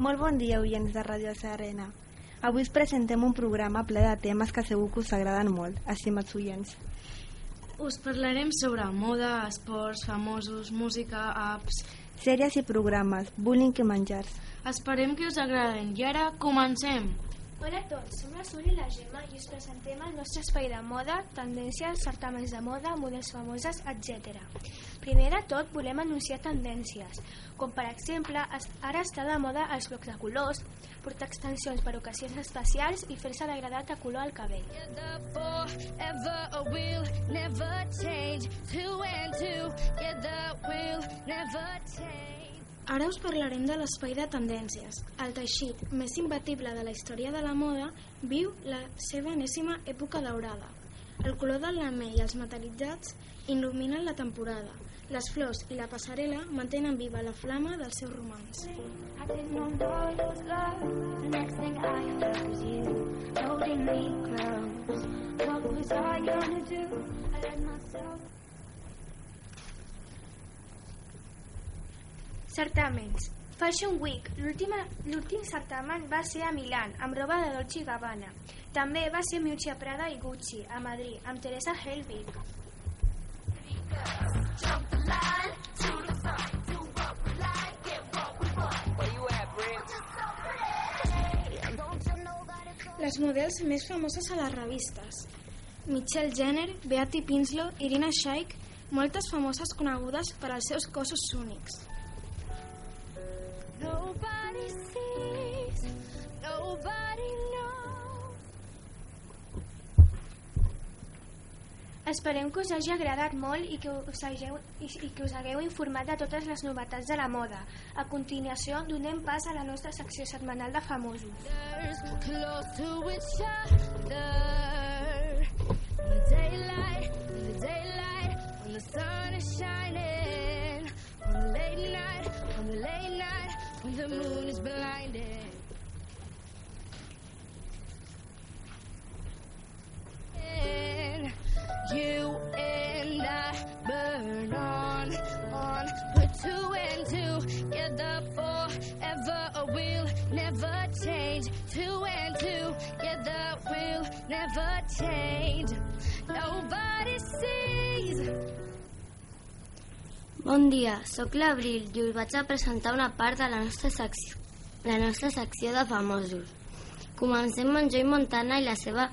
Molt bon dia, oients de Ràdio Serena. Avui us presentem un programa ple de temes que segur que us agraden molt, estimats oients. Us parlarem sobre moda, esports, famosos, música, apps... Sèries i programes, bullying i menjars. Esperem que us agraden. I ara comencem! Hola a tots, som la Sol i la Gemma i us presentem el nostre espai de moda, tendències, certàmens de moda, models famoses, etc. Primer de tot, volem anunciar tendències, com per exemple, ara està de moda els blocs de colors, portar extensions per ocasions especials i fer-se degradat de color al cabell. Forever will never change. Ara us parlarem de l'espai de tendències. El teixit més imbatible de la història de la moda viu la seva enèsima època daurada. El color del lamell i els metal·litzats il·luminen la temporada. Les flors i la passarel·la mantenen viva la flama del seu romans. I didn't know love was love. The next thing I heard was you holding me close. What was I gonna do? I let myself. Certàmens. Fashion Week. L'últim certamen va ser a Milán, amb roba de Dolce Gabbana. També va ser Miuccia Prada i Gucci, a Madrid, amb Teresa Helbig. Les models més famoses a les revistes. Michelle Jenner, Beatty Pinslow, Irina Shayk, moltes famoses conegudes per als seus cossos únics. Nobody sees, nobody knows. Esperem que us hagi agradat molt i que us hagueu, i, i que us hagueu informat de totes les novetats de la moda. A continuació, donem pas a la nostra secció setmanal de famosos. Daylight, daylight, when the sun is shining. On the late night, on the late night, when the moon is blinding. You and I burn on, on, put two and two together forever. We'll never change. Two and two together will never change. Nobody sees. Bon dia, sóc l'Abril i us vaig a presentar una part de la nostra secció, la nostra secció de famosos. Comencem amb Joy Montana i la seva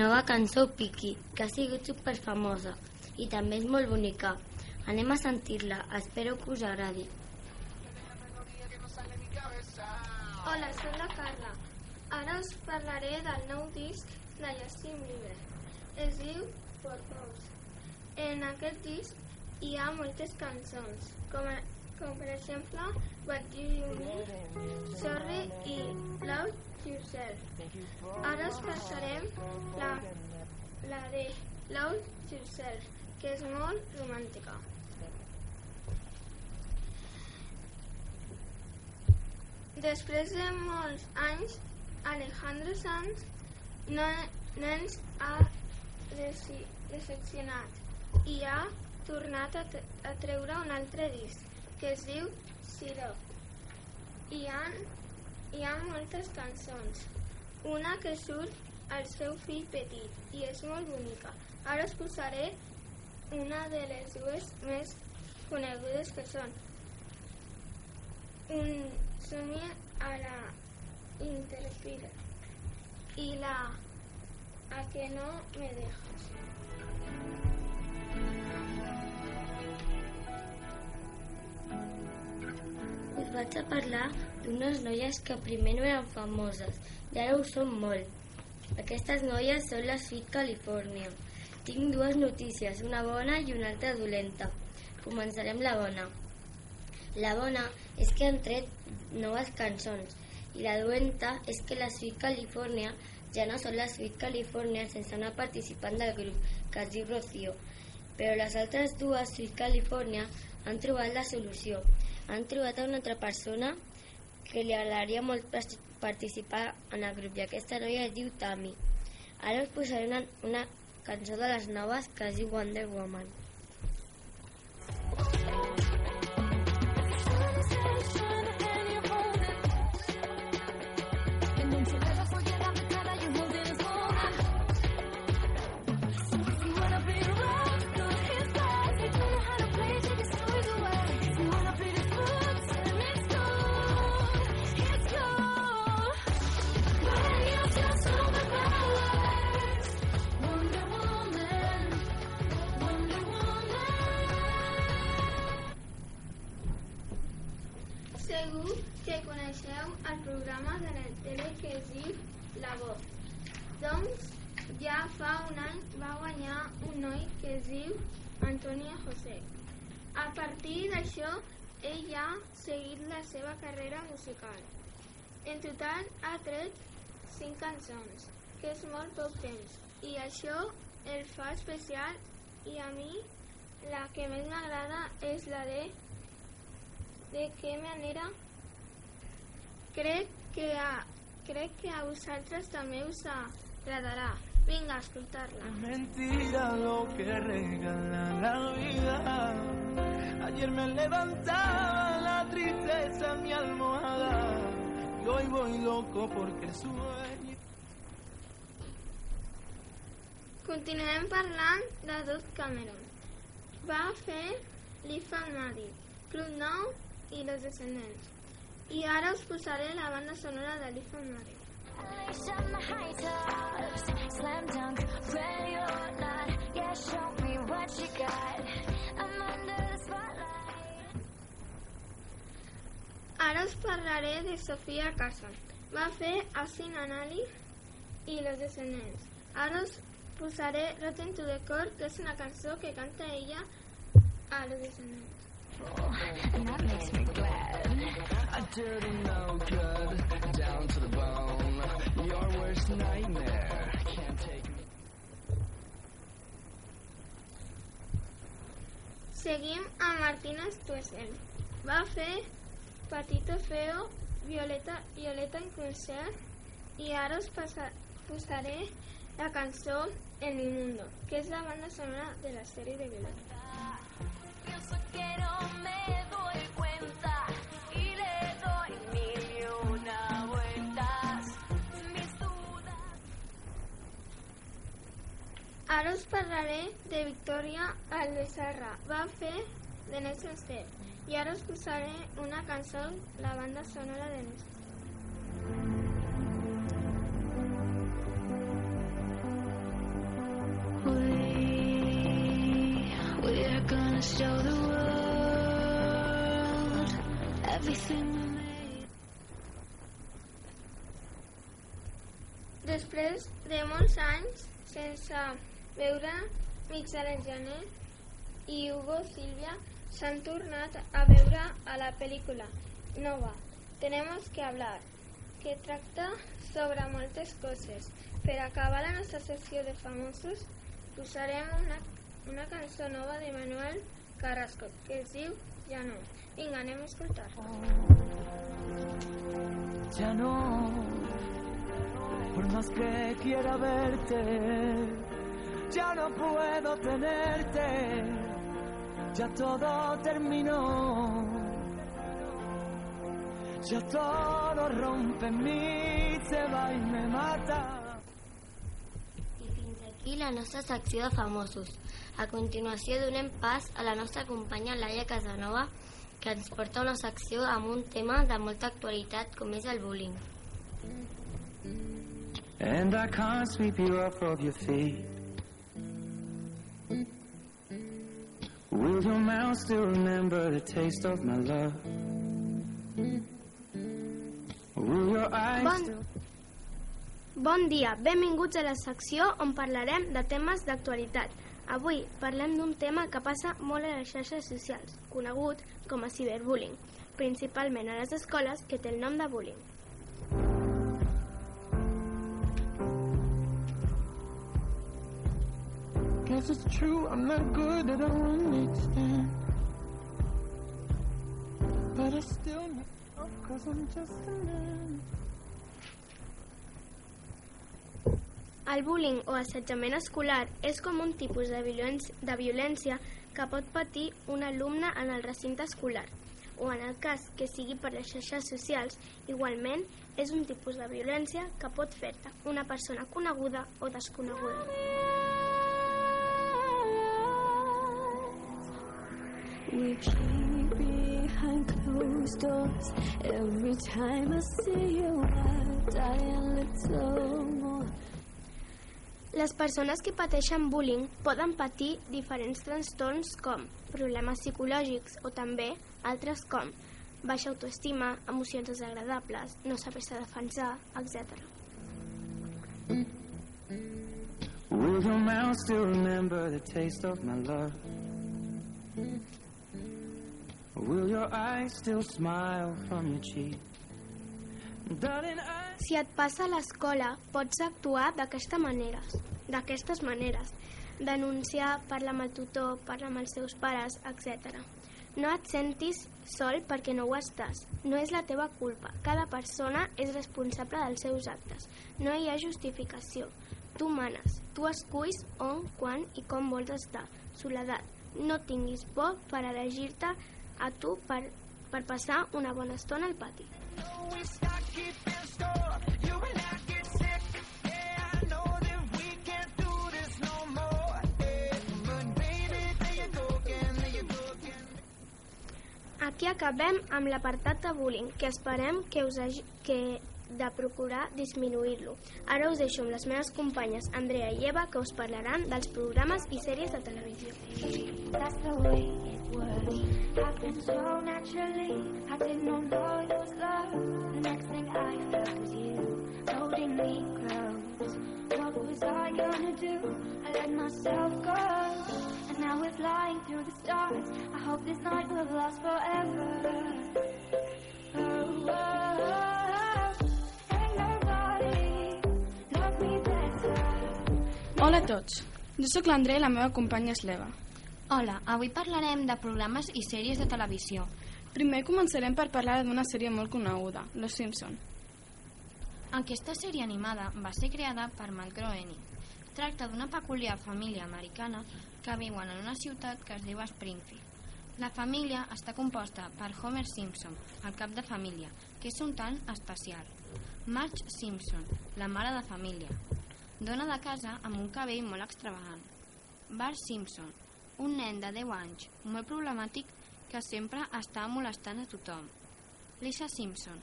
nova cançó Piki, que ha sigut superfamosa i també és molt bonica. Anem a sentir-la, espero que us agradi. Hola, soc la Carla. Ara us parlaré del nou disc de Justin Bieber. Es diu Purpose. En aquest disc hi ha moltes cançons, com, com per exemple What Do You Mean, Sorry i Love Yourself. Ara us passarem la, la de Love Yourself, que és molt romàntica. Després de molts anys, Alejandro Sanz no, no ens ha decepcionat i ha tornat a, a treure un altre disc que es diu Siro. Hi ha, hi ha moltes cançons. Una que surt al seu fill petit i és molt bonica. Ara us posaré una de les dues més conegudes que són un somni a la interfila y la a que no me dejas. Us vaig a parlar d'unes noies que primer no eren famoses i ara ho són molt. Aquestes noies són les Fit California. Tinc dues notícies, una bona i una altra dolenta. Començarem la bona. La bona és que han tret noves cançons i la dolenta és que les Sweet California ja no són les Sweet California sense una participant del grup, que es diu Rocío. Però les altres dues Sweet California han trobat la solució. Han trobat una altra persona que li agradaria molt participar en el grup i aquesta noia es diu Tami. Ara us posaré una, una cançó de les noves que es diu Wonder Woman. Segur el programa de la tele que es diu La Voz. Doncs ja fa un any va guanyar un noi que es diu Antonio José. A partir d'això, ell ha seguit la seva carrera musical. En total ha tret cinc cançons, que és molt poc temps, i això el fa especial i a mi la que més m'agrada és la de de què manera crec que a, crec que a vosaltres també us agradarà. Vinga, a escoltar-la. Mentira lo que regala la vida. Ayer me levantaba la tristeza en mi almohada. Y hoy voy loco porque sueño. Continuem parlant de Dot Cameron. Va fer Lifa Madi, Club Nou i Los Descendents. I ara us posaré la banda sonora de Lifa Madi. Shut my high tops, slam dunk, ready or not. Yeah, show me what you got. I'm under the spotlight. Ara us parlaré de Sofia Carson. Va fer Austin Anali i Los Descendents. Ara us posaré Rotten to the Core, que és una cançó que canta ella a Los Descendents. And that makes me glad. A dirty no good, down to the bone. Your worst nightmare. Seguim amb Martina Stoessel. Va fer Patito Feo, Violeta, Violeta en concert i ara us passa, posaré la cançó mi mundo, que és la banda sonora de la sèrie de Violeta. Ara us parlaré de Victoria Alvesarra. Va fer The Next Step i ara us posaré una cançó, la banda sonora de. We, we're gonna show the world everything we made. Després de molts anys sense veure Michel Janer i Hugo Silvia s'han tornat a veure a la pel·lícula nova Tenemos que hablar, que tracta sobre moltes coses. Per acabar la nostra secció de famosos, posarem una, una cançó nova de Manuel Carrasco, que es diu Ja no. Vinga, anem a escoltar. Ya no, por más que quiera verte, ya no puedo tenerte, ya todo terminó, ya todo rompe en mí, se va y me mata. I fins aquí la nostra secció de famosos. A continuació donem pas a la nostra companya Laia Casanova, que ens porta una secció amb un tema de molta actualitat com és el bullying. And I can't sweep you off of your feet. Will your mouth still remember the taste of my love? Will your eyes Bon, still... bon dia, benvinguts a la secció on parlarem de temes d'actualitat. Avui parlem d'un tema que passa molt a les xarxes socials, conegut com a ciberbullying, principalment a les escoles que té el nom de bullying. Guess it's true, I'm not good at understand. But I still need love, cause I'm just a man. El bullying o assetjament escolar és com un tipus de violència, de violència que pot patir un alumne en el recinte escolar o en el cas que sigui per les xarxes socials, igualment és un tipus de violència que pot fer-te una persona coneguda o desconeguda. We keep behind closed doors. Every time I see you, I die a little more. Les persones que pateixen bullying poden patir diferents trastorns com problemes psicològics o també altres com baixa autoestima, emocions desagradables, no saber-se defensar, etc. Will your mouth still remember the taste of my love? Si et passa a l'escola, pots actuar d'aquesta manera, d'aquestes maneres. Denunciar, parlar amb el tutor, parlar amb els teus pares, etc. No et sentis sol perquè no ho estàs. No és la teva culpa. Cada persona és responsable dels seus actes. No hi ha justificació. Tu manes. Tu esculls on, quan i com vols estar. Soledat. No tinguis por per elegir-te a tu per, per passar una bona estona al pati. Aquí acabem amb l'apartat de bullying, que esperem que us hagi, que de procurar disminuir-lo. Ara us deixo amb les meves companyes Andrea i Eva que us parlaran dels programes i sèries de televisió. That's the way it was. Happened so naturally. I didn't know it was love. The next thing I felt was you holding me close. What was I gonna do? I let myself go. And now we're flying through the stars. I hope this night will last forever. Hola a tots, jo sóc l'André i la meva companya és l'Eva. Hola, avui parlarem de programes i sèries de televisió. Primer començarem per parlar d'una sèrie molt coneguda, Los Simpson. Aquesta sèrie animada va ser creada per Matt Groening. Tracta d'una peculiar família americana que viuen en una ciutat que es diu Springfield. La família està composta per Homer Simpson, el cap de família, que és un tant especial. Marge Simpson, la mare de família, dona de casa amb un cabell molt extravagant. Bart Simpson, un nen de 10 anys, molt problemàtic que sempre està molestant a tothom. Lisa Simpson,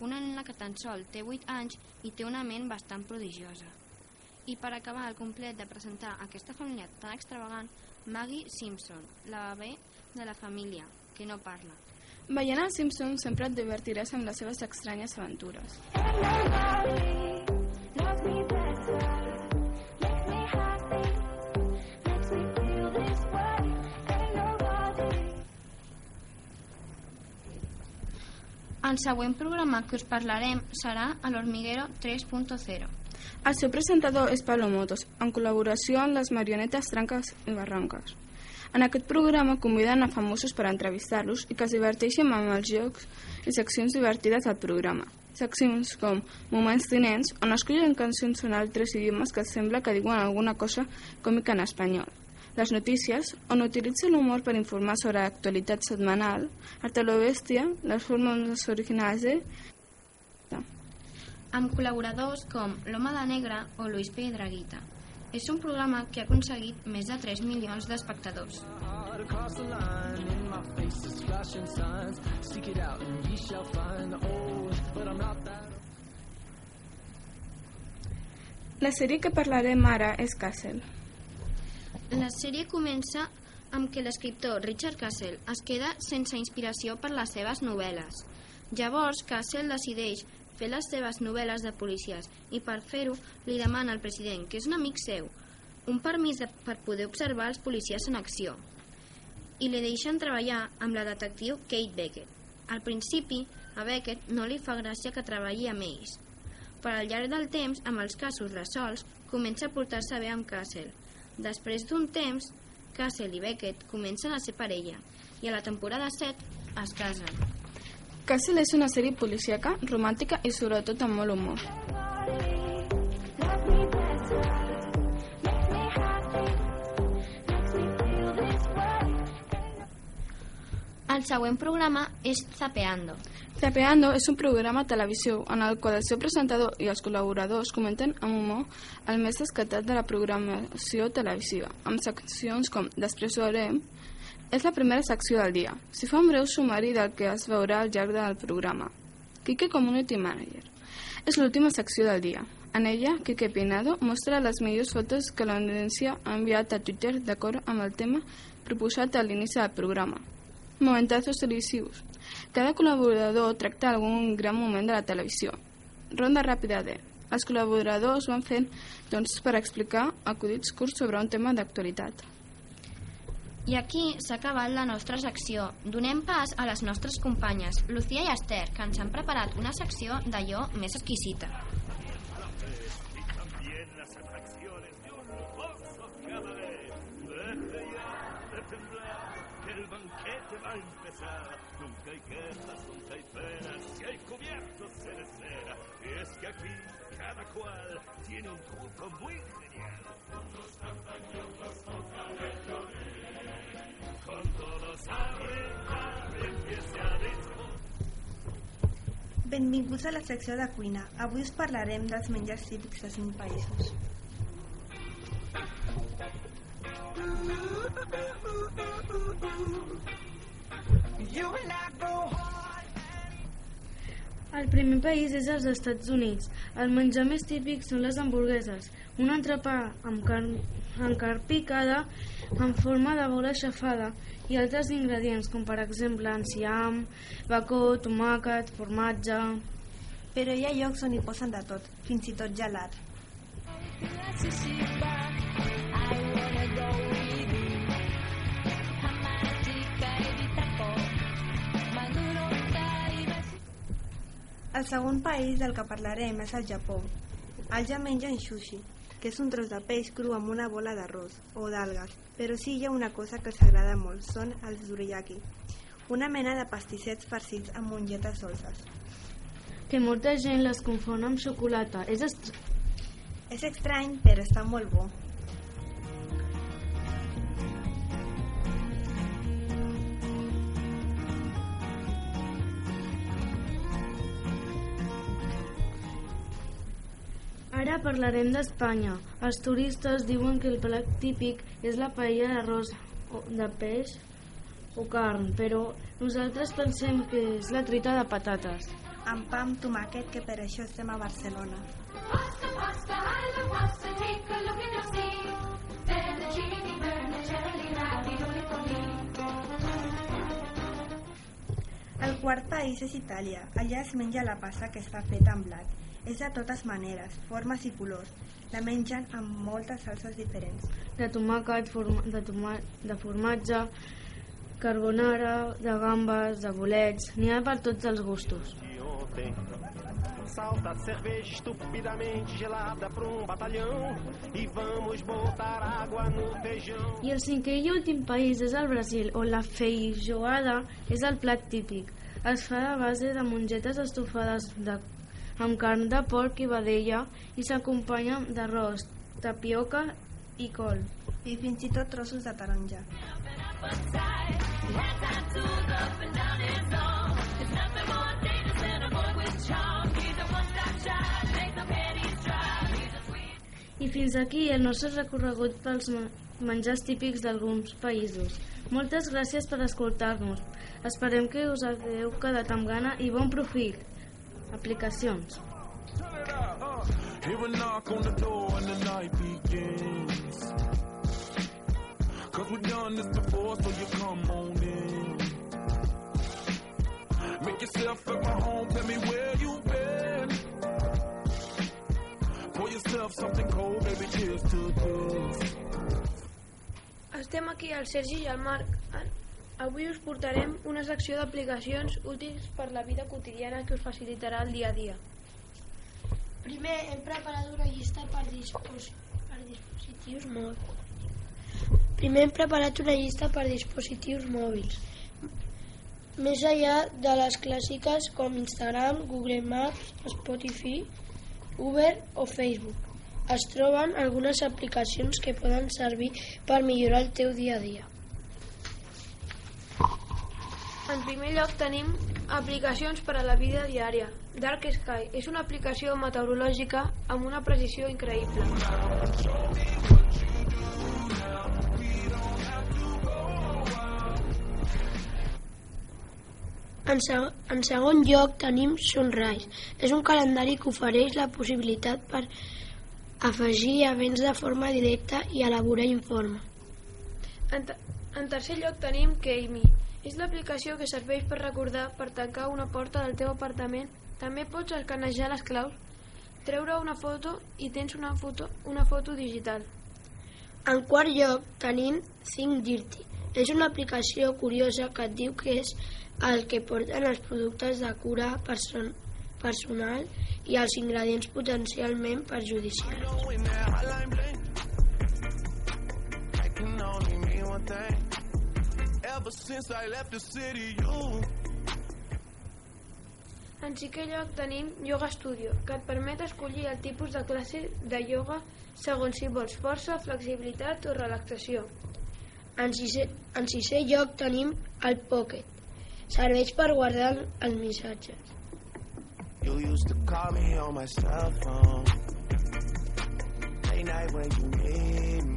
una nena que tan sol té 8 anys i té una ment bastant prodigiosa. I per acabar el complet de presentar aquesta família tan extravagant, Maggie Simpson, la bebè de la família, que no parla. Veient els Simpson sempre et divertiràs amb les seves estranyes aventures. Ain't El següent programa que us parlarem serà a l'Hormiguero 3.0. El seu presentador és Pablo Motos, en col·laboració amb les marionetes Tranques i Barranques. En aquest programa conviden a famosos per entrevistar-los i que es diverteixin amb els jocs i seccions divertides del programa. Seccions com Moments tinents, on escollen cançons en altres idiomes que sembla que diuen alguna cosa còmica en espanyol. Les notícies, on utilitza l'humor per informar sobre l'actualitat setmanal, el Telebèstia, les formes originals de amb col·laboradors com l'Home de Negre o Luis Piedraguita. És un programa que ha aconseguit més de 3 milions d'espectadors. La sèrie que parlarem ara és Castle. La sèrie comença amb que l'escriptor Richard Castle es queda sense inspiració per les seves novel·les. Llavors, Castle decideix fer les seves novel·les de policies i per fer-ho li demana al president, que és un amic seu, un permís de, per poder observar els policies en acció i li deixen treballar amb la detectiu Kate Beckett. Al principi, a Beckett no li fa gràcia que treballi amb ells, però al llarg del temps, amb els casos resolts, comença a portar-se bé amb Castle. Després d'un temps, Castle i Beckett comencen a ser parella i a la temporada 7 es casen. Castle és una sèrie policíaca, romàntica i sobretot amb molt humor. El següent programa és Zapeando. Zapeando és un programa de televisió en el qual el seu presentador i els col·laboradors comenten amb humor el més descatat de la programació televisiva, amb seccions com Després ho veurem, és la primera secció del dia. S'hi fa un breu sumari del que es veurà al llarg del programa. Quique Community Manager. És l'última secció del dia. En ella, Quique Pinado mostra les millors fotos que l'audiència ha enviat a Twitter d'acord amb el tema proposat a l'inici del programa. Momentazos televisius. Cada col·laborador tracta algun gran moment de la televisió. Ronda ràpida de... Els col·laboradors van fent doncs, per explicar acudits curts sobre un tema d'actualitat. I aquí s'ha acabat la nostra secció. Donem pas a les nostres companyes, Lucía i Esther, que ens han preparat una secció d'allò més exquisita. Benvinguts a la secció de cuina. Avui us parlarem dels menjars típics de cinc països. El primer país és els Estats Units. El menjar més típic són les hamburgueses, un entrepà amb carn, amb carn picada en forma de bola aixafada i altres ingredients com per exemple enciam, bacó, tomàquet, formatge... Però hi ha llocs on hi posen de tot, fins i tot gelat. El segon país del que parlarem és el Japó. Allà mengen sushi, que és un tros de peix cru amb una bola d'arròs o d'algues, però sí hi ha una cosa que els agrada molt, són els duriyaki, una mena de pastissets farcits amb mongetes dolces. Que molta gent les confon amb xocolata. És est... És estrany, però està molt bo. Ara parlarem d'Espanya. Els turistes diuen que el plat típic és la paella d'arròs o- de peix o carn, però nosaltres pensem que és la truita de patates. Amb pa amb tomàquet, que per això estem a Barcelona. Pasta, pasta, alla pasta, take a look and you'll see. Fettuccine, vermicelli, ravioli con El quart país és Itàlia. Allà es menja la pasta que està feta amb blat. És de totes maneres, formes i colors. La mengen amb moltes salses diferents. De tomàquet, forma, de, toma, de formatge, carbonara, de gambes, de bolets... N'hi ha per tots els gustos. Salta cerveja estupidamente gelada pra um batalhão e vamos botar água no feijão. I el cinquè i últim país és el Brasil, on la feijoada és el plat típic. Es fa a base de mongetes estofades de, amb carn de porc i vedella i s'acompanya d'arròs, tapioca i col. I fins i tot trossos de taronja. I fins aquí el nostre recorregut pels menjars típics d'alguns països. Moltes gràcies per escoltar-nos. Esperem que us hagueu quedat amb gana i bon profit. Aplicacions. Hear a knock on the door and the night begins. Cause we've done this before, so you come on in. Make yourself at my home, tell me where you've been. Pour yourself something cold, baby, cheers to this. Estem aquí el Sergi i el Marc. Avui us portarem una secció d'aplicacions útils per la vida quotidiana que us facilitarà el dia a dia. Primer hem preparat una llista per, dispos per dispositius mòbils. Primer hem preparat una llista per dispositius mòbils. Més enllà de les clàssiques com Instagram, Google Maps, Spotify, Uber o Facebook. es troben algunes aplicacions que poden servir per millorar el teu dia a dia. En primer lloc tenim aplicacions per a la vida diària. Dark Sky és una aplicació meteorològica amb una precisió increïble. En, seg en segon lloc tenim Sunrise. És un calendari que ofereix la possibilitat per afegir events de forma directa i elaborar informe. En, en tercer lloc tenim Keimi. És l'aplicació que serveix per recordar per tancar una porta del teu apartament. També pots escanejar les claus, treure una foto i tens una foto, una foto digital. En quart lloc tenim Think Dirty. És una aplicació curiosa que et diu que és el que porten els productes de cura person personal i els ingredients potencialment perjudicials. En cinquè lloc tenim Yoga Studio, que et permet escollir el tipus de classe de ioga segons si vols força, flexibilitat o relaxació. En sisè, en sisè lloc tenim el Pocket. Serveix per guardar els missatges. You used to call me on my cell phone. Late night when you need my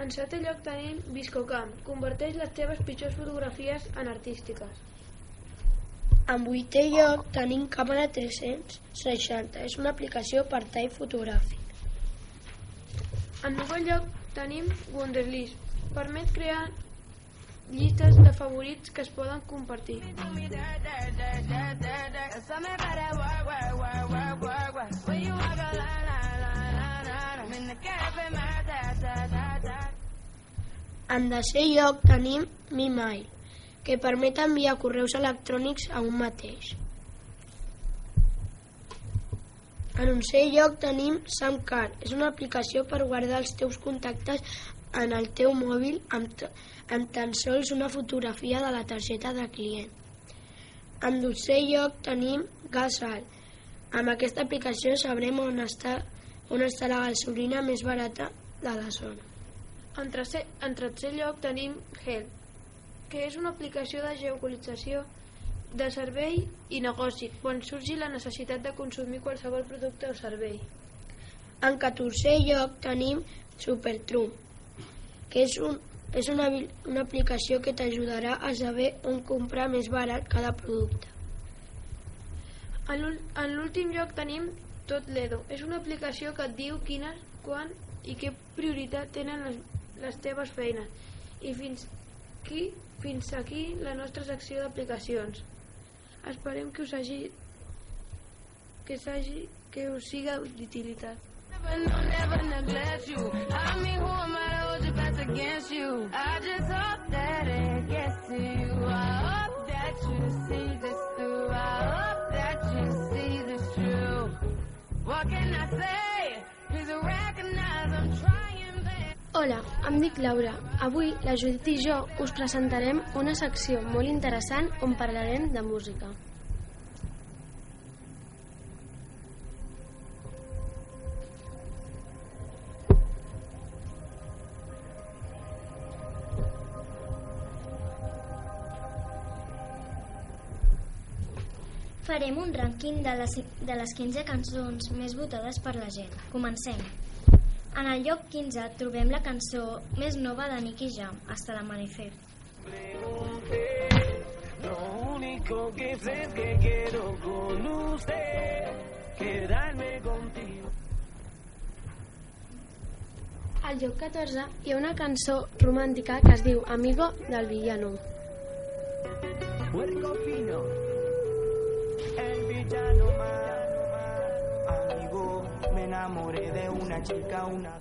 En setè lloc tenim Viscocam. Converteix les teves pitjors fotografies en artístiques. En vuitè lloc tenim Càmera 360. És una aplicació per tall fotogràfic. En novè lloc tenim Wunderlist. Permet crear llistes de favorits que es poden compartir. En desè lloc tenim MeMail, que permet enviar correus electrònics a un mateix. En onzè lloc tenim Samcard. És una aplicació per guardar els teus contactes en el teu mòbil amb, amb tan sols una fotografia de la targeta de client. En dotzè lloc tenim Gasal. Amb aquesta aplicació sabrem on està, on està la gasolina més barata de la zona. En tercer, en tercer lloc tenim Help, que és una aplicació de geolocalització de servei i negoci quan surgi la necessitat de consumir qualsevol producte o servei. En 14è lloc tenim Supertrum, que és, un, és una, una aplicació que t'ajudarà a saber on comprar més barat cada producte. En l'últim lloc tenim Tot Ledo. És una aplicació que et diu quina, quan i què prioritat tenen les, les teves feines. I fins aquí, fins aquí la nostra secció d'aplicacions. Esperem que us hagi que, s'hagi, que us siga d'utilitat. Against you? I just hope that it gets to you. I hope that you see this Hola, em dic Laura. Avui la Judit i jo us presentarem una secció molt interessant on parlarem de música. Farem un rànquing de les, de les 15 cançons més votades per la gent. Comencem. En el lloc 15 trobem la cançó més nova de Nicky Jam, Hasta l'amanecer. Lo único que sé es que quiero con usted quedarme contigo. Al lloc 14 hi ha una cançó romàntica que es diu Amigo del villano. Puerco fino, el villano más. Amigo, me enamoré de una chica, una.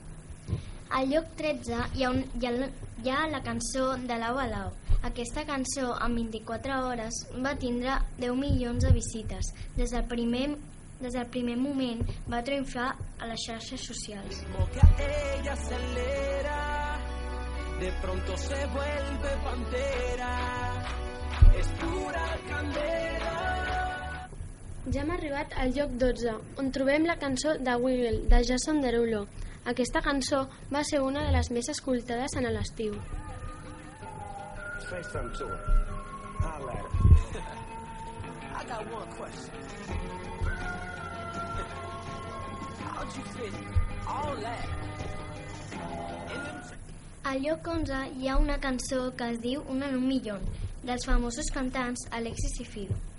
Al lloc 13 hi ha, un, hi ha, la- hi ha la cançó de Lau a Lau. Aquesta cançó, en 24 hores, va tindre 10 milions de visites. Des del primer, des del primer moment va triomfar a les xarxes socials. Ella acelera, de pronto se vuelve pantera, es pura candela. Ja hem arribat al lloc 12, on trobem la cançó de Wiggle, de Jason Derulo. Aquesta cançó va ser una de les més escoltades en l'estiu. Say something to her. Holla at her. I got one question. How'd you fit all that in them Al lloc 11 hi ha una cançó que es diu Una en un milió, dels famosos cantants Alexis i Fido. for all the world. Money music, Alexis y Fido.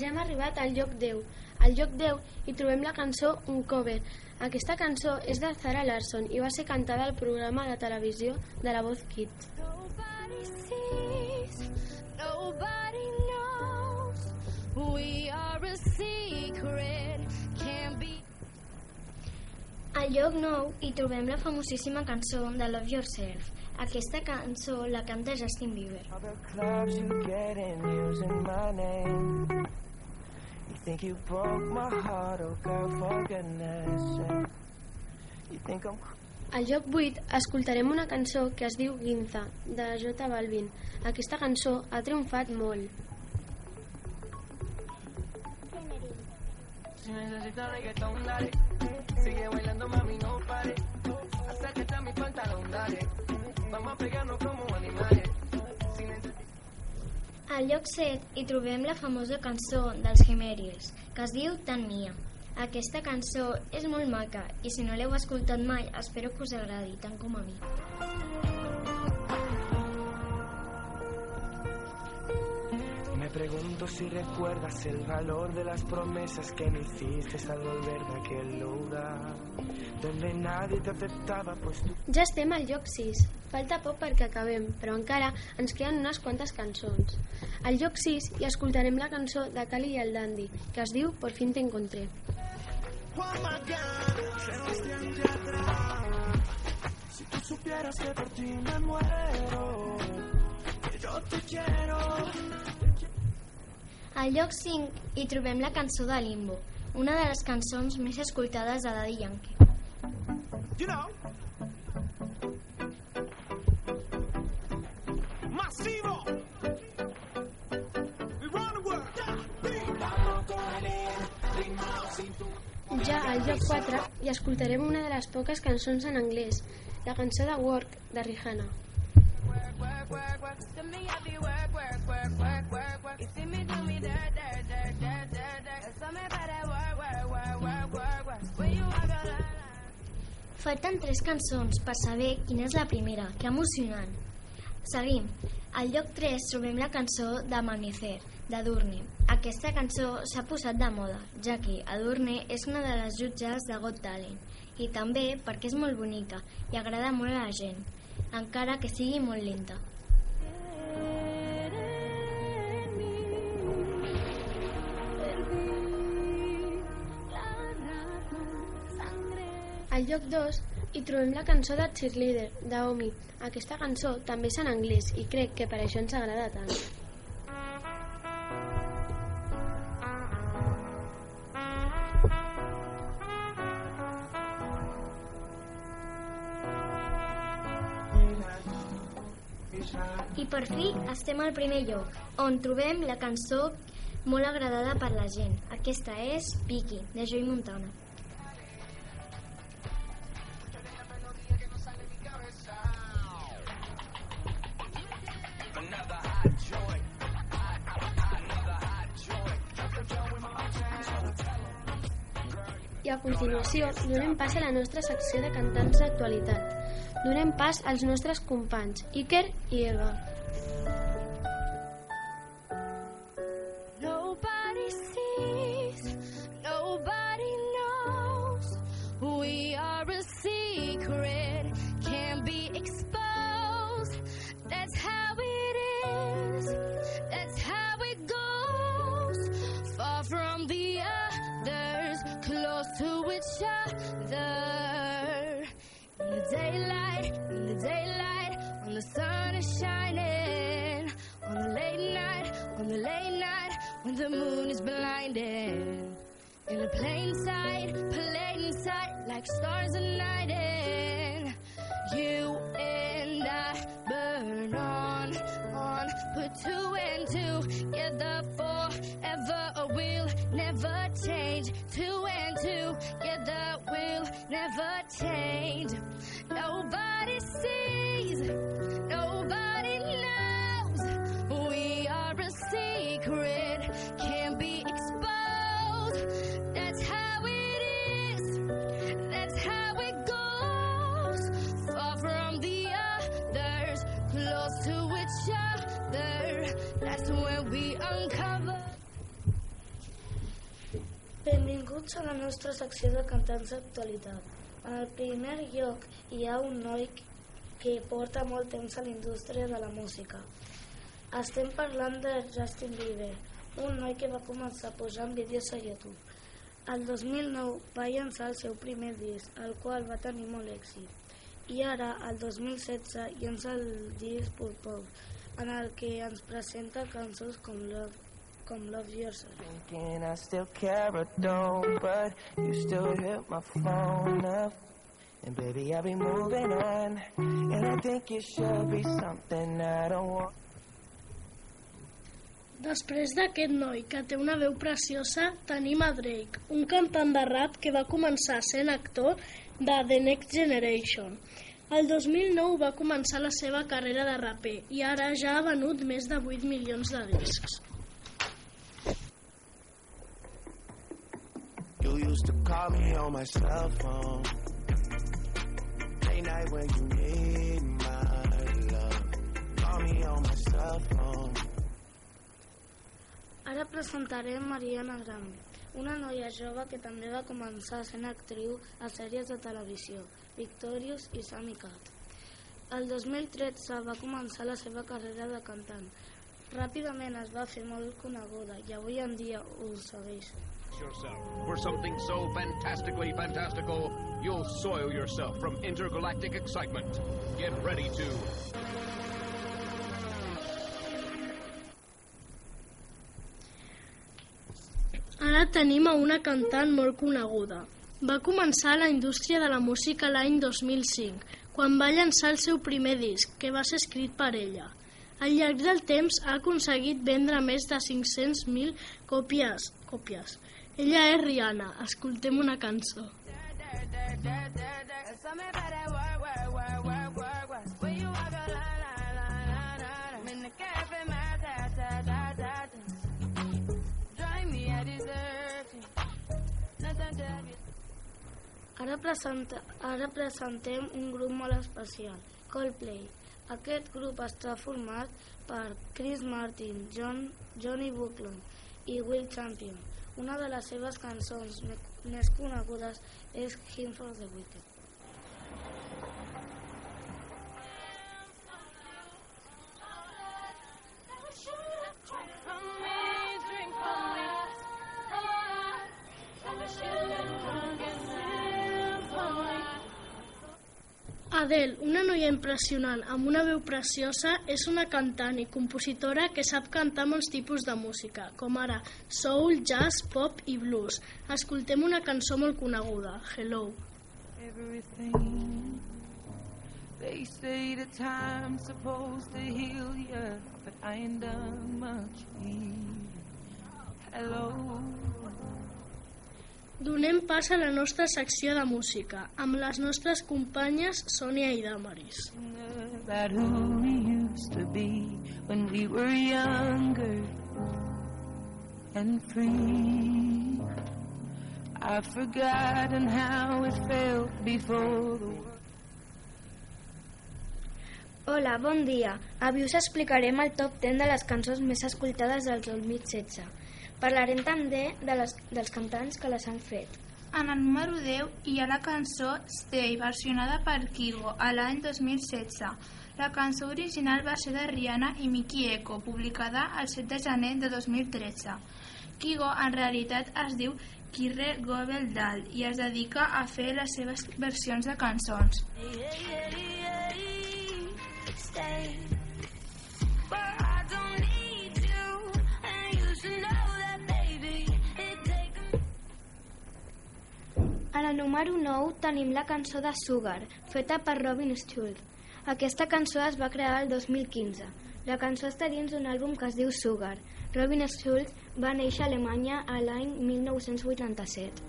Ja hem arribat al lloc 10. Al lloc 10 hi trobem la cançó Un cover. Aquesta cançó és de Zara Larson i va ser cantada al programa de televisió de la Voz Kids. Nobody sees, nobody knows. We are a secret, can't be. Al lloc 9 hi trobem la famosíssima cançó de Love Yourself. Aquesta cançó la canta Justin Bieber. clubs you get in using my name. You think you broke my heart, oh girl, for goodness sake. You think I'm Al lloc 8 escoltarem una cançó que es diu Ginza, de J Balvin. Aquesta cançó ha triomfat molt. Si necesitas reggaetón, dale. Sigue bailando, mami, no pare. Acércate a mi pantalón, dale. Vamos a pegarnos como animales. Al lloc 7 hi trobem la famosa cançó dels Gemeriels, que es diu Tan Mia. Aquesta cançó és molt maca i si no l'heu escoltat mai espero que us agradi tant com a mi. Pregunto si recuerdas el valor de las promesas que me hiciste al volver de aquel lugar donde nadie te aceptaba, pues tú Ja estem al lloc 6. Falta poc perquè acabem, però encara ens queden unes quantes cançons. Al lloc 6 hi escoltarem la cançó de Cali i el Dandy, que es diu Por fin te encontré. Oh Sebastián Yatra. Si tú supieras que por ti me muero, que yo te quiero. Al lloc 5 hi trobem la cançó de Limbo, una de les cançons més escoltades de Daddy Yankee. You know, Masivo. We run the world. Ja al lloc 4 hi escoltarem una de les poques cançons en anglès, la cançó de Work, de Rihanna. Falten tres cançons per saber quina és la primera. Que emocionant. Seguim. Al lloc 3 trobem la cançó d'Amanecer, de Durne. Aquesta cançó s'ha posat de moda, ja que Adurne és una de les jutges de Got Talent, i també perquè és molt bonica i agrada molt a la gent, encara que sigui molt lenta. Al lloc 2 hi trobem la cançó de Cheerleader, d'Omi. Aquesta cançó també és en anglès i crec que per això ens agrada tant. I per fi estem al primer lloc, on trobem la cançó molt agradada per la gent. Aquesta és Piki, de Joy Montana. Continuació donem pas a la nostra secció de cantants d'actualitat. Donem pas als nostres companys, Iker i Eva. Never change. Two and two together will never change. Benvinguts a la nostra secció de cantants d'actualitat. En el primer lloc hi ha un noi que porta molt temps a la indústria de la música. Estem parlant de Justin Bieber, un noi que va començar posant vídeos a YouTube. El 2009 va llançar el seu primer disc, el qual va tenir molt èxit. I ara, el 2016, llança el disc Purple, en el que ens presenta cançons com Love, com Love Yourself. Thinking I still care or don't, but you still hit my phone up. And baby, I'll be moving on. And I think it should be something I don't want. Després d'aquest noi que té una veu preciosa, tenim a Drake, un cantant de rap que va començar sent actor de The Next Generation. El 2009 va començar la seva carrera de raper i ara ja ha venut més de 8 milions de discs. You used to call me on my cell phone. Late night when you need my love. Call me on my cell phone. Ara presentarem Mariana Grande, una noia jove que també va començar sent actriu a sèries de televisió, Victorious i Sammy Cat. El 2013 va començar la seva carrera de cantant. Ràpidament es va fer molt coneguda i avui en dia ho segueix. Yourself for something so fantastically fantastical, you'll soil yourself from intergalactic excitement. Get ready to Ara tenim a una cantant molt coneguda. Va començar a la indústria de la música l'any 2005, quan va llançar el seu primer disc, que va ser escrit per ella. Al llarg del temps ha aconseguit vendre més de 500.000 còpies. còpies. Ella és Rihanna. Escoltem una cançó. Ara, presenta, ara presentem un grup molt especial, Coldplay. Aquest grup està format per Chris Martin, John, Johnny Buckland i Will Champion. Una de les seves cançons més conegudes és Hymn for the Wicked. Adele, una noia impressionant amb una veu preciosa, és una cantant i compositora que sap cantar molts tipus de música, com ara soul, jazz, pop i blues. Escoltem una cançó molt coneguda, Hello. Everything. They say the time's supposed to heal ya, but I ain't done much healing. Hello. Donem pas a la nostra secció de música, amb les nostres companyes Sònia i Damaris. About who we used to be when we were younger and free. I've forgotten how it felt before the world. Hola, bon dia. Avui us explicarem el top 10 de les cançons més escoltades del 2016. Parlarem també de les, dels cantants que les han fet. En el número 10 hi ha la cançó Stay, versionada per Kigo, a l'any 2016. La cançó original va ser de Rihanna i Miki Eko, publicada el 7 de gener de 2013. Kigo en realitat es diu Kirre Gobeldal i es dedica a fer les seves versions de cançons. Stay. But I don't need you, A la número 9 tenim la cançó de Sugar, feta per Robin Schulz. Aquesta cançó es va crear el 2015. La cançó està dins d'un àlbum que es diu Sugar. Robin Schulz va néixer a Alemanya a l'any 1987.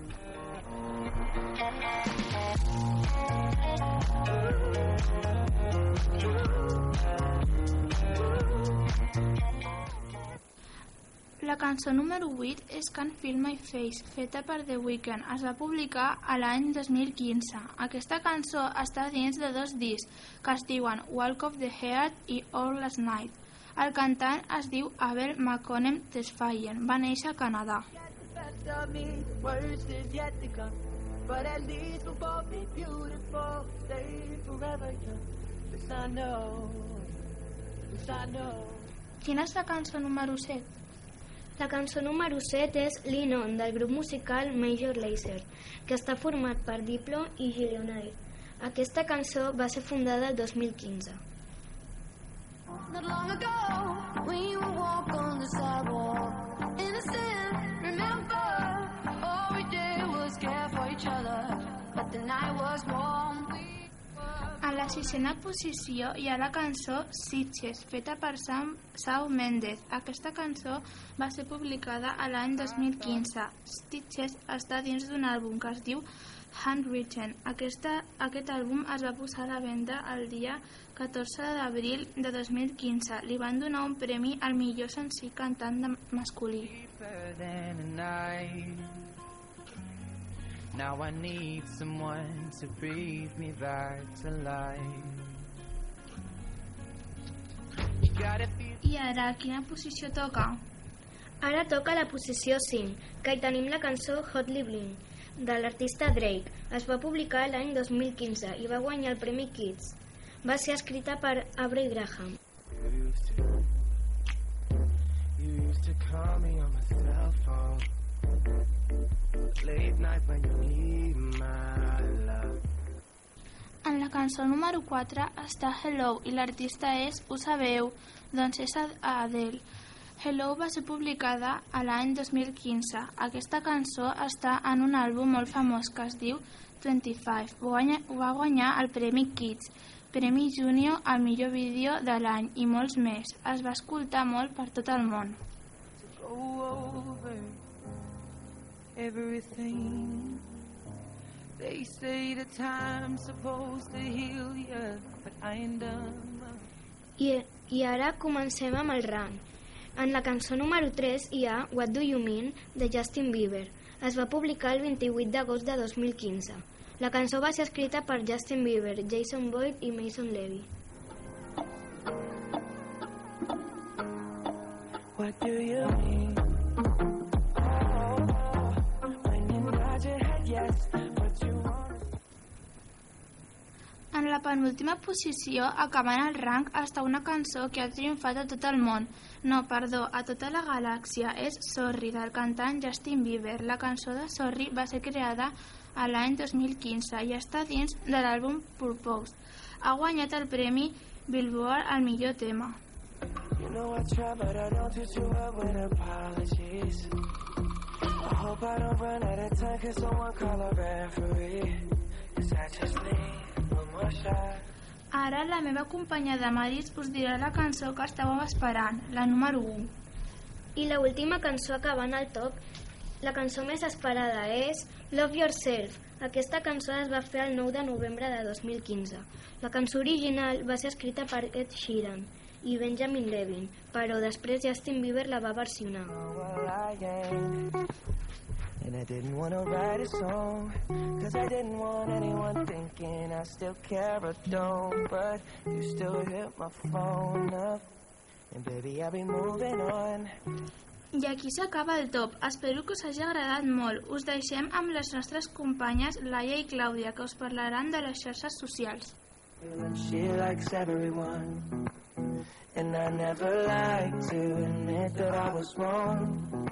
La cançó número 8 és Can't Feel My Face, feta per The Weeknd. Es va publicar a l'any 2015. Aquesta cançó està dins de dos discs que es diuen Walk of the Heart i All Last Night. El cantant es diu Abel McConem Tesfayen. Va néixer a Canadà. But at least we'll both be beautiful, stay forever young. This I know, this I know. Quina és la cançó número 7? La cançó número 7 és Lean On, del grup musical Major Lazer, que està format per Diplo i Gillionaire. Aquesta cançó va ser fundada el 2015. Not long ago, we would walk on the sidewalk, innocent. Remember, all we did was care for each other, but the night was warm. A la sisena posició hi ha la cançó Sitges, feta per Sam, Sau Méndez. Aquesta cançó va ser publicada a l'any 2015. Stitches està dins d'un àlbum que es diu Handwritten. Aquesta, aquest àlbum es va posar a la venda el dia 14 d'abril de 2015. Li van donar un premi al millor senzill cantant masculí. Deeper than a night. Now I need someone to breathe me back to life. You I ara, quina posició toca? Ara toca la posició 5, que hi tenim la cançó Hotly Bling, de l'artista Drake. Es va publicar l'any 2015 i va guanyar el Premi Kids. Va ser escrita per Avery Graham. You used to call me on my cell phone. En la cançó número 4 està Hello i l'artista és, ho sabeu, doncs és Adele. Hello va ser publicada a l'any 2015. Aquesta cançó està en un àlbum molt famós que es diu 25. Guanya, va guanyar el Premi Kids, Premi Junior al millor vídeo de l'any i molts més. Es va escoltar molt per tot el món. go over everything. They say the time's supposed to heal you, but I ain't done. I, I ara comencem amb el rang. En la cançó número 3 hi ha What Do You Mean, de Justin Bieber. Es va publicar el 28 d'agost de 2015. La cançó va ser escrita per Justin Bieber, Jason Boyd i Mason Levy. What do you mean? La penúltima posició, acabant el rang, està una cançó que ha triomfat a tot el món. No, perdó, a tota la galàxia. És Sorry, del cantant Justin Bieber. La cançó de Sorry va ser creada a l'any 2015 i està dins de l'àlbum Purpose. Ha guanyat el premi Billboard al millor tema. You know I try, but I don't do too well with apologies. I hope I don't run out of time, cause someone call a referee. Cause I just need. Ara la meva companya de Madrid us dirà la cançó que estàveu esperant, la número 1. I la última cançó acabant al top, la cançó més esperada és Love Yourself. Aquesta cançó es va fer el 9 de novembre de 2015. La cançó original va ser escrita per Ed Sheeran i Benjamin Levin, però després Justin Bieber la va versionar. And I didn't want to write a song, cause I didn't want anyone thinking I still care or don't. But you still hit my phone up, and baby, I'll be moving on. I aquí s'acaba el top. Espero que us hagi agradat molt. Us deixem amb les nostres companyes Laia i Clàudia, que us parlaran de les xarxes socials. She likes everyone. And I never like to admit that I was wrong.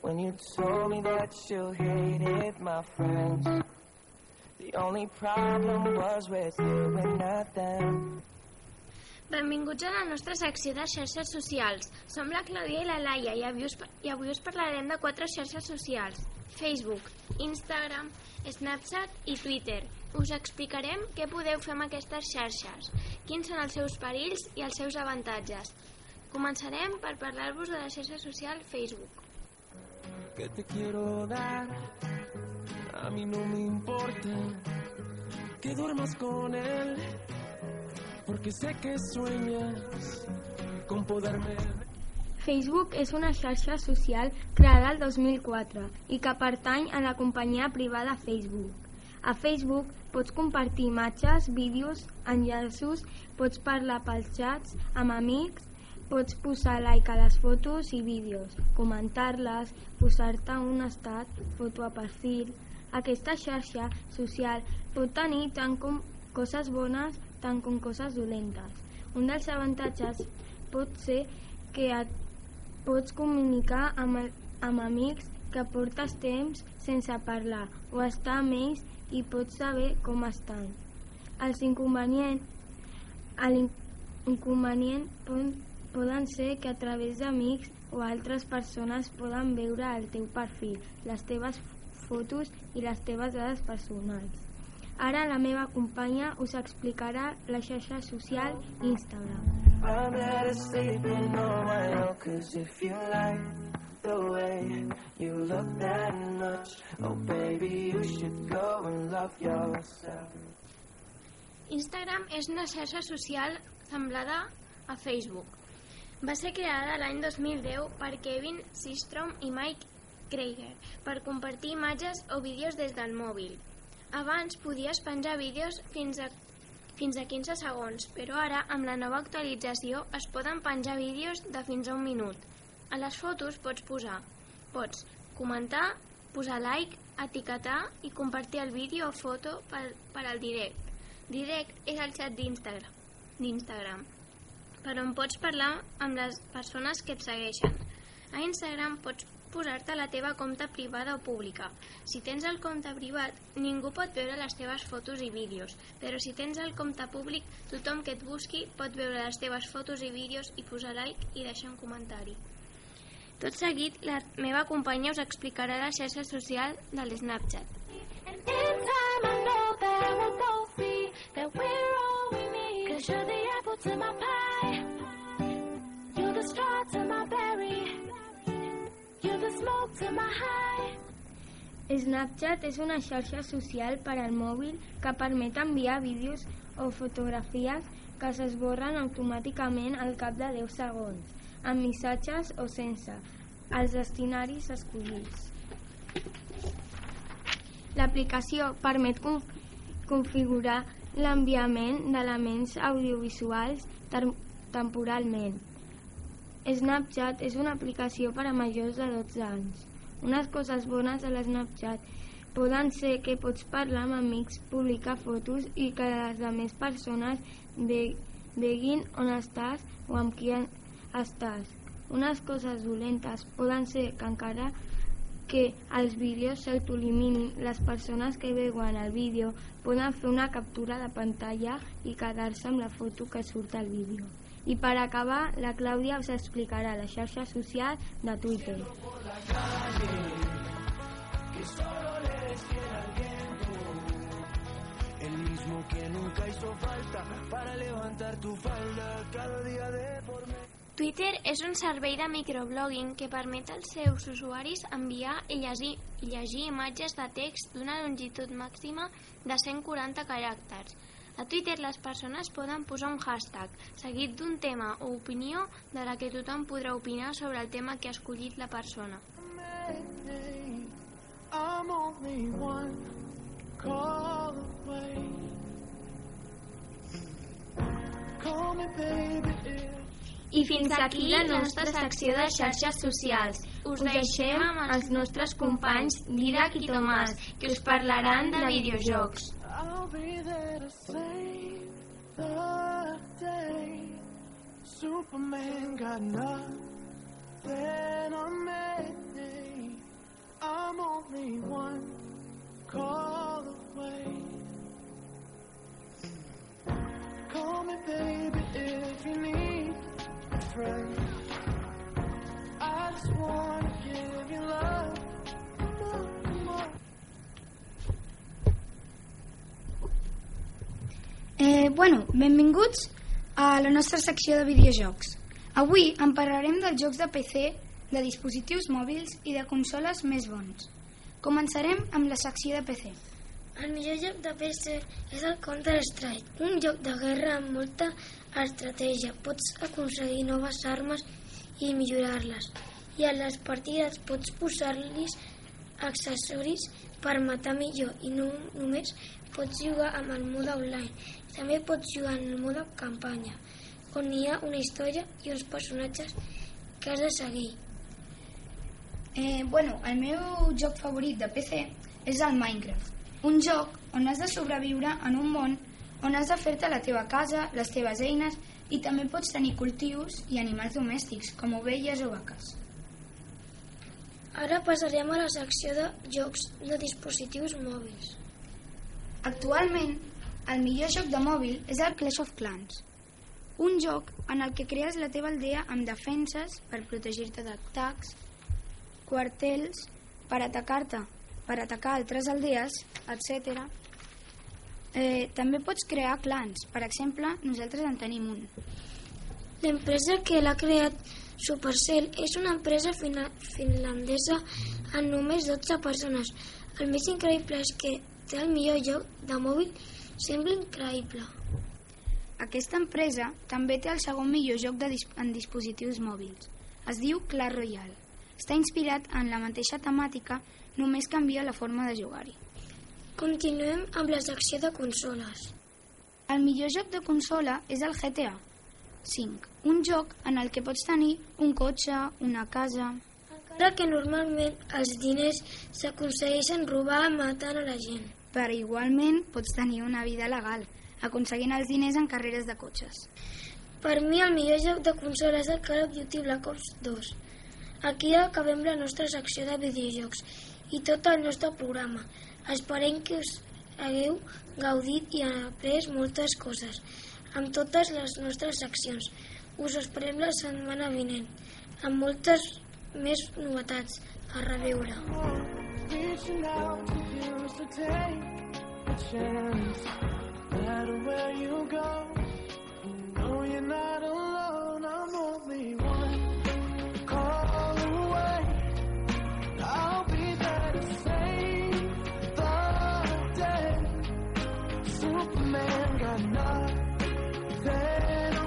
When you told me that you hated my friends, the only problem was with you and not them. Benvinguts a la nostra secció de xarxes socials. Som la Clàudia i la Laia i avui us, i avui us parlarem de quatre xarxes socials. Facebook, Instagram, Snapchat i Twitter. Us explicarem què podeu fer amb aquestes xarxes, quins són els seus perills i els seus avantatges. Començarem per parlar-vos de la xarxa social Facebook. Que te quiero dar. A mí no me importa que duermas con él, porque sé que sueñas con poderme. Facebook és una xarxa social creada el 2004 i que pertany a la companyia privada Facebook. A Facebook pots compartir imatges, vídeos, enllaços, pots parlar pels xats amb amics, pots posar like a les fotos i vídeos, comentar-les, posar-te un estat, foto a perfil... Aquesta xarxa social pot tenir tant com coses bones tant com coses dolentes. Un dels avantatges pot ser que et pots comunicar amb, el, amb amics que portes temps sense parlar o estar amb ells i pots saber com estan. Els inconvenients, l'inconvenient poden ser que a través d'amics o altres persones poden veure el teu perfil, les teves fotos i les teves dades personals. Ara la meva companya us explicarà la xarxa social Instagram. I'm better sleeping on my own, cause if you like the way you look that much, oh baby, you should go and love yourself. Instagram és una xarxa social semblada a Facebook. Va ser creada l'any 2010 per Kevin Systrom i Mike Krieger per compartir imatges o vídeos des del mòbil. Abans podies penjar vídeos fins a, fins a 15 segons, però ara, amb la nova actualització, es poden penjar vídeos de fins a un minut. A les fotos pots posar, pots comentar, posar like, etiquetar i compartir el vídeo o foto per, per al direct. Direct és el xat d'Instagram, d'Instagram, per on pots parlar amb les persones que et segueixen. A Instagram pots posar-te la teva compte privada o pública. Si tens el compte privat, ningú pot veure les teves fotos i vídeos, però si tens el compte públic, tothom que et busqui pot veure les teves fotos i vídeos i posar like i deixar un comentari. Tot seguit, la meva companya us explicarà la xarxa social de l'Snapchat. Cause you're the apple to my pie. Straw to my berry. You're the smoke to my high. Snapchat és una xarxa social per al mòbil que permet enviar vídeos o fotografies que s'esborren automàticament al cap de 10 segons, amb missatges o sense, als destinaris escollits. L'aplicació permet conf configurar l'enviament d'elements audiovisuals temporalment. Snapchat és una aplicació per a majors de 12 anys. Unes coses bones de l'Snapchat poden ser que pots parlar amb amics, publicar fotos i que les altres persones ve veguin on estàs o amb qui estàs. Unes coses dolentes poden ser que encara que els vídeos s'autoeliminin, les persones que veuen el vídeo poden fer una captura de pantalla i quedar-se amb la foto que surt al vídeo. I per acabar, la Clàudia us explicarà la xarxa social de Twitter. El mismo que nunca hizo falta para levantar tu falda cada día de por. Twitter és un servei de microblogging que permet als seus usuaris enviar i llegir, i llegir imatges de text d'una longitud màxima de 140 caràcters. A Twitter les persones poden posar un hashtag seguit d'un tema o opinió de la que tothom podrà opinar sobre el tema que ha escollit la persona. I'm only one call away. Call me, baby, I fins aquí la nostra secció de xarxes socials. Us deixem amb els nostres companys Didac i Tomàs, que us parlaran de videojocs. I'll be there to save the day. Superman got nothing on me. I'm only one call away. Call me, baby, if you need a friend. I just wanna give you love. Eh, bueno, benvinguts a la nostra secció de videojocs. Avui en parlarem dels jocs de PC, de dispositius mòbils i de consoles més bons. Començarem amb la secció de PC. El millor joc de PC és el Counter-Strike, un joc de guerra amb molta estratègia. Pots aconseguir noves armes i millorar-les. I a les partides pots posar-los accessoris per matar millor i no només pots jugar amb el mode online. També pots jugar en el mode campanya, on hi ha una història i uns personatges que has de seguir. Eh, bueno, el meu joc favorit de PC és el Minecraft, un joc on has de sobreviure en un món on has de fer-te la teva casa, les teves eines i també pots tenir cultius i animals domèstics, com ovelles o vaques. Ara passarem a la secció de jocs de dispositius mòbils. Actualment, el millor joc de mòbil és el Clash of Clans, un joc en el que crees la teva aldea amb defenses per protegir-te d'atacs, quartels per atacar-te, per atacar altres aldees, etc. Eh, també pots crear clans, per exemple, nosaltres en tenim un. L'empresa que l'ha creat Supercell és una empresa finlandesa amb només 12 persones. El més increïble és que té el millor joc de mòbil, sembla increïble. Aquesta empresa també té el segon millor joc de dis en dispositius mòbils. Es diu Clash Royale. Està inspirat en la mateixa temàtica, només canvia la forma de jugar-hi. Continuem amb la secció de consoles. El millor joc de consola és el GTA 5, un joc en el que pots tenir un cotxe, una casa... Encara que normalment els diners s'aconsegueixen robar matant a la gent. Però igualment pots tenir una vida legal, aconseguint els diners en carreres de cotxes. Per mi el millor joc de consola és el Call of Duty Black Ops 2. Aquí acabem la nostra secció de videojocs i tot el nostre programa. Esperem que us hagueu gaudit i après moltes coses amb totes les nostres accions. Us esperem la setmana vinent, amb moltes més novetats a reviure. Superman got nothing stand